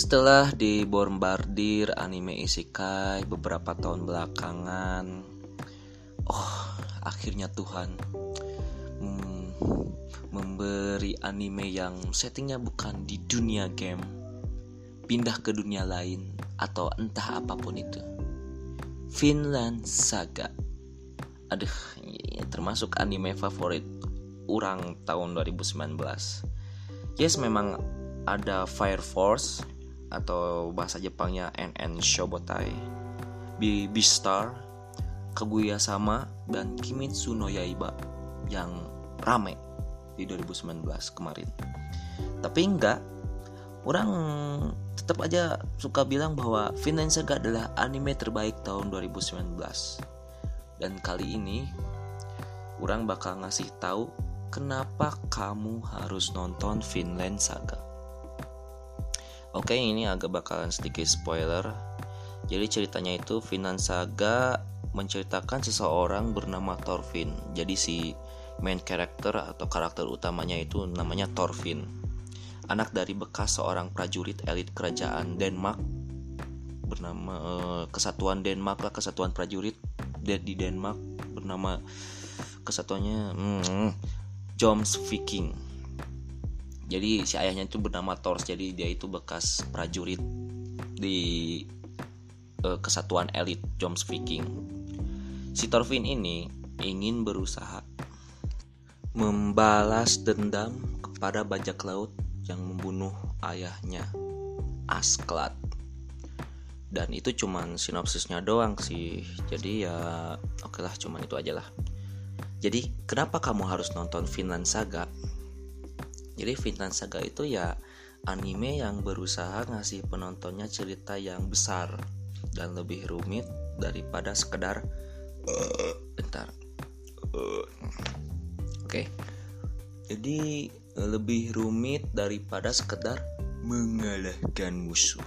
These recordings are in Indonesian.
Setelah dibombardir anime isekai beberapa tahun belakangan, oh akhirnya Tuhan memberi anime yang settingnya bukan di dunia game, pindah ke dunia lain atau entah apa pun itu. Finland Saga. Aduh, ini termasuk anime favorit orang tahun 2019. Yes, memang ada Fire Force atau bahasa Jepangnya NN Shobotai, Beastar, Kaguya Sama, dan Kimetsu no Yaiba yang rame di 2019 kemarin. Tapi enggak, orang tetap aja suka bilang bahwa Vinland Saga adalah anime terbaik tahun 2019. Dan kali ini orang bakal ngasih tahu kenapa kamu harus nonton Vinland Saga. Oke, ini agak bakalan sedikit spoiler. Jadi ceritanya itu Vinland Saga menceritakan seseorang bernama Thorfinn. Jadi si main character atau karakter utamanya itu namanya Thorfinn. Anak dari bekas seorang prajurit elit kerajaan Denmark bernama uh, Kesatuan Denmark lah Kesatuan Prajurit di Denmark bernama kesatuannya hmm, Joms Viking jadi si ayahnya itu bernama Thors jadi dia itu bekas prajurit di uh, kesatuan elit Joms Viking. Si Thorfinn ini ingin berusaha membalas dendam kepada bajak laut yang membunuh ayahnya Asklad dan itu cuman sinopsisnya doang sih. Jadi ya oke lah cuman itu aja lah. Jadi kenapa kamu harus nonton Finland Saga jadi Vinland Saga itu ya anime yang berusaha ngasih penontonnya cerita yang besar dan lebih rumit daripada sekedar bentar oke okay. jadi lebih rumit daripada sekedar mengalahkan musuh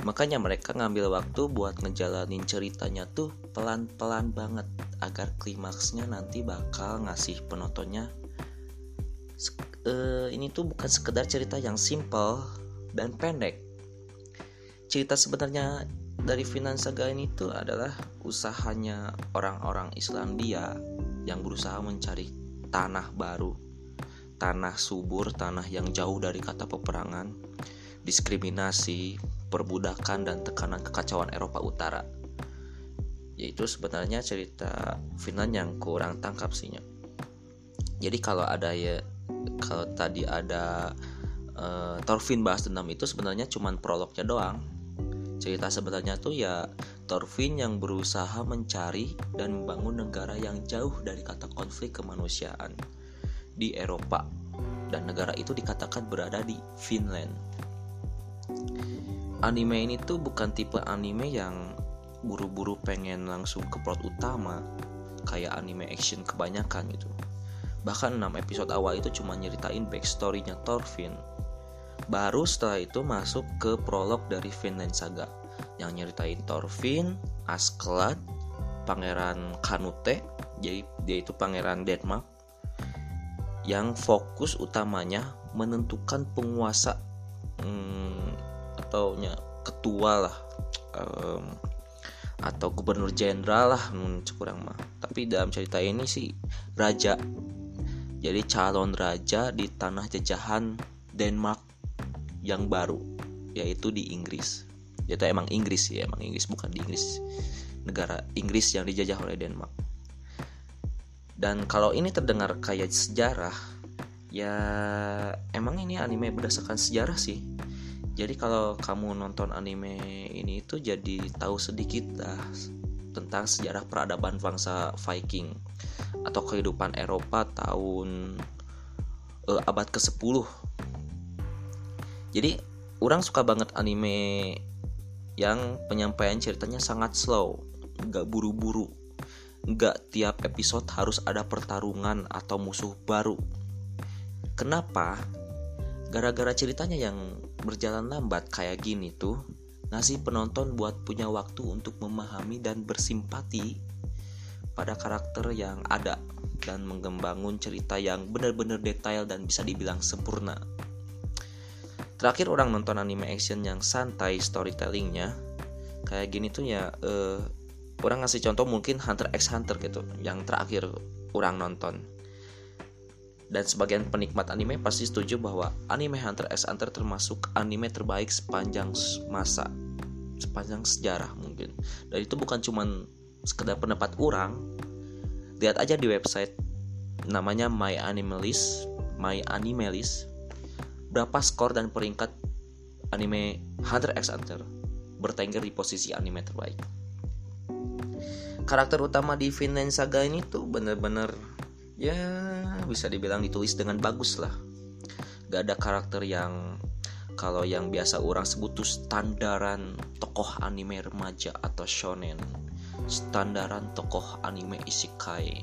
makanya mereka ngambil waktu buat ngejalanin ceritanya tuh pelan-pelan banget agar klimaksnya nanti bakal ngasih penontonnya uh, ini tuh bukan sekedar cerita yang simple dan pendek. Cerita sebenarnya dari Finland Saga ini tuh adalah usahanya orang-orang Islandia yang berusaha mencari tanah baru, tanah subur, tanah yang jauh dari kata peperangan, diskriminasi, perbudakan dan tekanan kekacauan Eropa Utara. Yaitu sebenarnya cerita Finland yang kurang tangkap sihnya. Jadi kalau ada ya kalau tadi ada uh, Thorfinn bahas dendam itu sebenarnya cuma prolognya doang cerita sebenarnya tuh ya Thorfinn yang berusaha mencari dan membangun negara yang jauh dari kata konflik kemanusiaan di Eropa dan negara itu dikatakan berada di Finland. Anime ini tuh bukan tipe anime yang buru-buru pengen langsung ke plot utama kayak anime action kebanyakan gitu. Bahkan 6 episode awal itu cuma nyeritain backstory-nya Thorfinn. Baru setelah itu masuk ke prolog dari Finland Saga yang nyeritain Thorfinn, Asklad, Pangeran Kanute, jadi dia itu Pangeran Denmark yang fokus utamanya menentukan penguasa hmm, atau ketua lah um, atau gubernur jenderal lah hmm, kurang mah tapi dalam cerita ini sih raja jadi calon raja di tanah jajahan Denmark yang baru yaitu di Inggris. Yaitu emang Inggris ya emang Inggris bukan di Inggris. Negara Inggris yang dijajah oleh Denmark. Dan kalau ini terdengar kayak sejarah ya emang ini anime berdasarkan sejarah sih. Jadi kalau kamu nonton anime ini itu jadi tahu sedikit lah tentang sejarah peradaban bangsa Viking atau kehidupan Eropa tahun uh, abad ke-10. Jadi orang suka banget anime yang penyampaian ceritanya sangat slow, nggak buru-buru, nggak tiap episode harus ada pertarungan atau musuh baru. Kenapa? Gara-gara ceritanya yang berjalan lambat kayak gini tuh, ngasih penonton buat punya waktu untuk memahami dan bersimpati pada karakter yang ada dan mengembangkan cerita yang benar-benar detail dan bisa dibilang sempurna. terakhir orang nonton anime action yang santai storytellingnya kayak gini tuh ya uh, orang ngasih contoh mungkin Hunter x Hunter gitu yang terakhir orang nonton dan sebagian penikmat anime pasti setuju bahwa anime Hunter x Hunter termasuk anime terbaik sepanjang masa sepanjang sejarah mungkin dan itu bukan cuman sekedar pendapat orang lihat aja di website namanya My Animalist My Animalist berapa skor dan peringkat anime Hunter x Hunter bertengger di posisi anime terbaik. Karakter utama di Vinland Saga ini tuh bener-bener ya bisa dibilang ditulis dengan bagus lah. Gak ada karakter yang kalau yang biasa orang sebut tuh standaran tokoh anime remaja atau shonen standaran tokoh anime isekai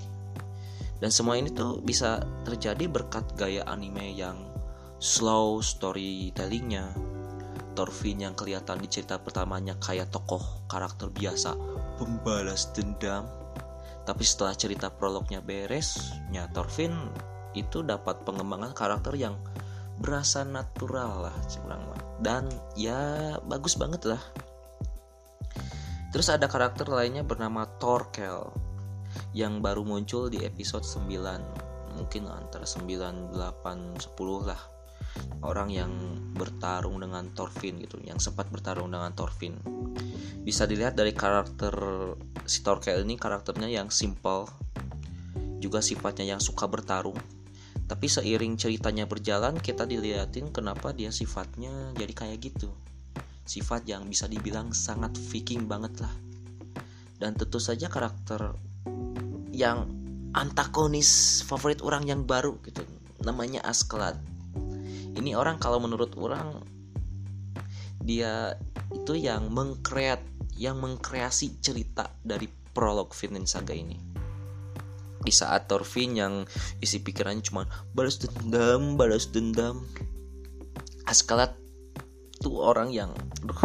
dan semua ini tuh bisa terjadi berkat gaya anime yang slow storytellingnya Thorfinn yang kelihatan di cerita pertamanya kayak tokoh karakter biasa pembalas dendam tapi setelah cerita prolognya beres, nya Thorfinn itu dapat pengembangan karakter yang berasa natural lah lah. Dan ya bagus banget lah. Terus ada karakter lainnya bernama Torkel yang baru muncul di episode 9. Mungkin antara 9, 8, 10 lah. Orang yang bertarung dengan Thorfinn gitu, yang sempat bertarung dengan Thorfinn bisa dilihat dari karakter si Torkel ini karakternya yang simple juga sifatnya yang suka bertarung tapi seiring ceritanya berjalan kita dilihatin kenapa dia sifatnya jadi kayak gitu sifat yang bisa dibilang sangat viking banget lah dan tentu saja karakter yang antagonis favorit orang yang baru gitu namanya Askeladd ini orang kalau menurut orang dia itu yang mengkreat yang mengkreasi cerita dari prolog Vinland Saga ini. Di saat Thorfinn yang isi pikirannya cuma balas dendam, balas dendam. Askalat tuh orang yang aduh,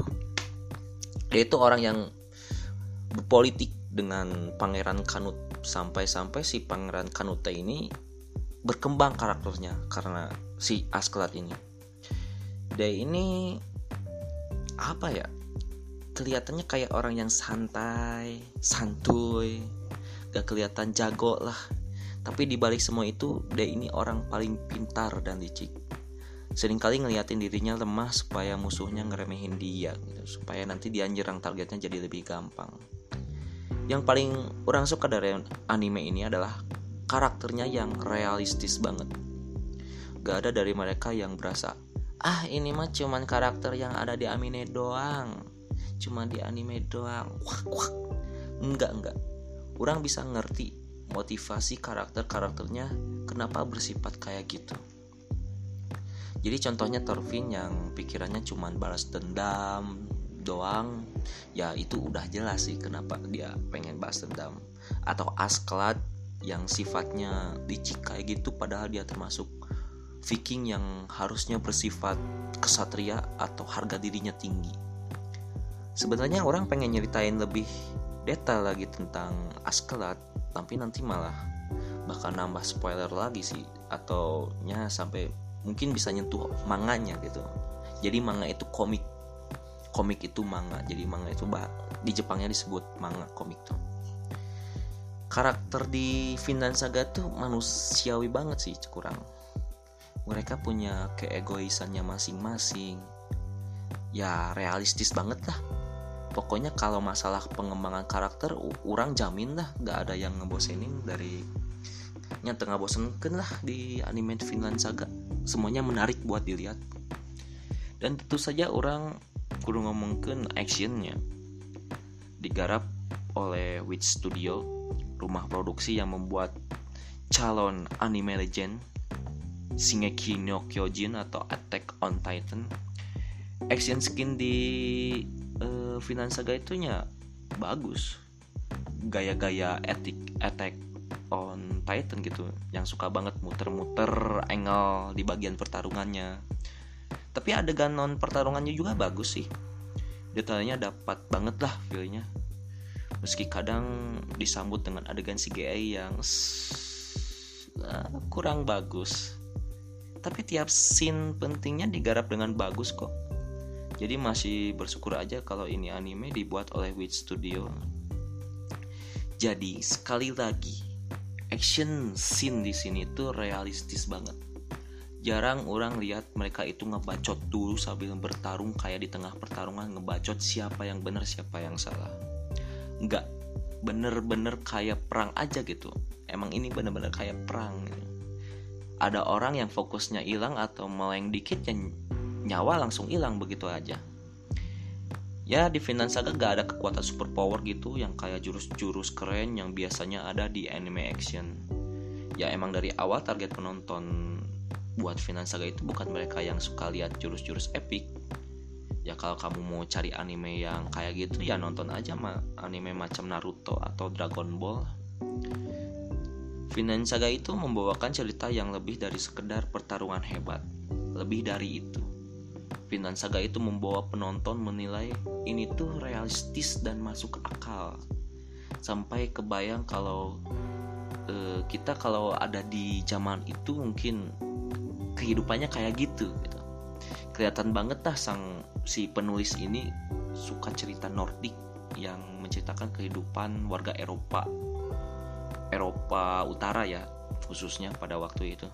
dia itu orang yang berpolitik dengan Pangeran Kanut sampai-sampai si Pangeran Kanute ini berkembang karakternya karena si Askeladd ini. Dia ini apa ya? kelihatannya kayak orang yang santai, santuy, gak kelihatan jago lah. Tapi dibalik semua itu, dia ini orang paling pintar dan licik. Seringkali ngeliatin dirinya lemah supaya musuhnya ngeremehin dia, gitu. supaya nanti dia nyerang targetnya jadi lebih gampang. Yang paling orang suka dari anime ini adalah karakternya yang realistis banget. Gak ada dari mereka yang berasa, ah ini mah cuman karakter yang ada di anime doang cuma di anime doang wah, wah. enggak enggak orang bisa ngerti motivasi karakter-karakternya kenapa bersifat kayak gitu jadi contohnya Thorfinn yang pikirannya cuma balas dendam doang ya itu udah jelas sih kenapa dia pengen balas dendam. Atau Askeladd yang sifatnya licik kayak gitu padahal dia termasuk Viking yang harusnya bersifat kesatria atau harga dirinya tinggi. Sebenarnya orang pengen nyeritain lebih detail lagi tentang Askeladd tapi nanti malah bakal nambah spoiler lagi sih atau nya sampai mungkin bisa nyentuh manganya gitu. Jadi manga itu komik. Komik itu manga. Jadi manga itu bah di Jepangnya disebut manga komik tuh. Karakter di Vinland Saga tuh manusiawi banget sih kurang. Mereka punya keegoisannya masing-masing. Ya realistis banget lah. Pokoknya kalau masalah pengembangan karakter orang jamin lah. Gak ada yang ngebosenin dari yang tengah bosenkan lah di anime Finland Saga semuanya menarik buat dilihat. Dan tentu saja orang kudu ngomongkan actionnya digarap oleh Witch Studio rumah produksi yang membuat calon anime legend Shingeki no Kyojin atau Attack on Titan. Action skin di uh, Finansaga itunya bagus. Gaya-gaya etik attack on Titan gitu yang suka banget muter-muter angle di bagian pertarungannya. Tapi adegan non pertarungannya juga bagus sih. Detailnya dapat banget lah feelnya. Meski kadang disambut dengan adegan CGI yang uh, kurang bagus. Tapi tiap scene pentingnya digarap dengan bagus kok. Jadi masih bersyukur aja kalau ini anime dibuat oleh Witch Studio. Jadi sekali lagi action scene di sini tuh realistis banget. Jarang orang lihat mereka itu ngebacot dulu sambil bertarung kayak di tengah pertarungan ngebacot siapa yang benar siapa yang salah. Nggak bener-bener kayak perang aja gitu. Emang ini bener-bener kayak perang gitu. Ada orang yang fokusnya hilang atau meleng dikit yang nyawa langsung hilang begitu aja ya di Finland Saga gak ada kekuatan super power gitu yang kayak jurus-jurus keren yang biasanya ada di anime action ya emang dari awal target penonton buat Finland Saga itu bukan mereka yang suka lihat jurus-jurus epic ya kalau kamu mau cari anime yang kayak gitu ya nonton aja mah anime macam Naruto atau Dragon Ball Vinland Saga itu membawakan cerita yang lebih dari sekedar pertarungan hebat. Lebih dari itu. Vinland Saga itu membawa penonton menilai ini tuh realistis dan masuk akal. Sampai kebayang kalau uh, kita kalau ada di zaman itu mungkin kehidupannya kayak gitu gitu. Kelihatan banget dah sang si penulis ini suka cerita Nordik yang menceritakan kehidupan warga Eropa Eropa Utara ya khususnya pada waktu itu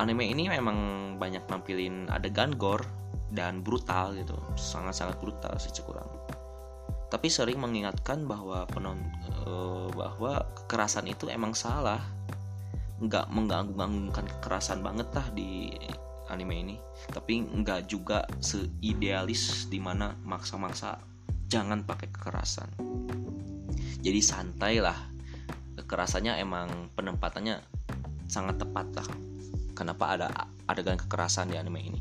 anime ini memang banyak nampilin adegan gore dan brutal gitu. Sangat-sangat brutal sih kurang tapi sering mengingatkan bahwa penon uh, bahwa kekerasan itu emang salah. Nggak mengganggu-ganggukan kekerasan banget lah di anime ini. Tapi nggak juga seidealis di mana maksa-maksa jangan pakai kekerasan. Jadi santai lah. Kekerasannya emang penempatannya sangat tepat lah kenapa ada adegan kekerasan di anime ini?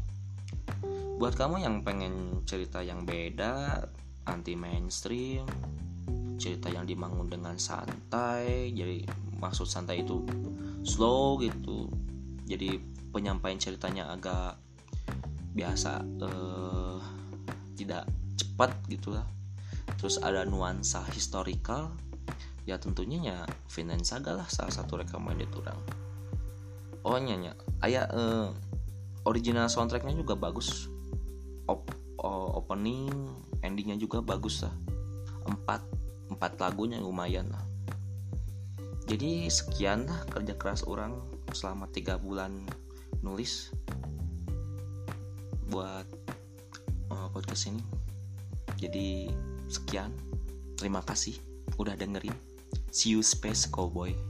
Buat kamu yang pengen cerita yang beda anti mainstream cerita yang dibangun dengan santai jadi maksud santai itu slow gitu jadi penyampaian ceritanya agak biasa eh, tidak cepat gitulah. Terus ada nuansa historical ya tentunya ya Vinland Saga lah salah satu recommended orang oh nyanya ayah eh, original soundtracknya juga bagus. Op, opening endingnya juga bagus lah. Empat empat lagunya lumayan lah. Jadi sekian lah kerja keras orang selama tiga bulan nulis buat uh, podcast ini. Jadi sekian. Terima kasih udah dengerin. See you Space Cowboy.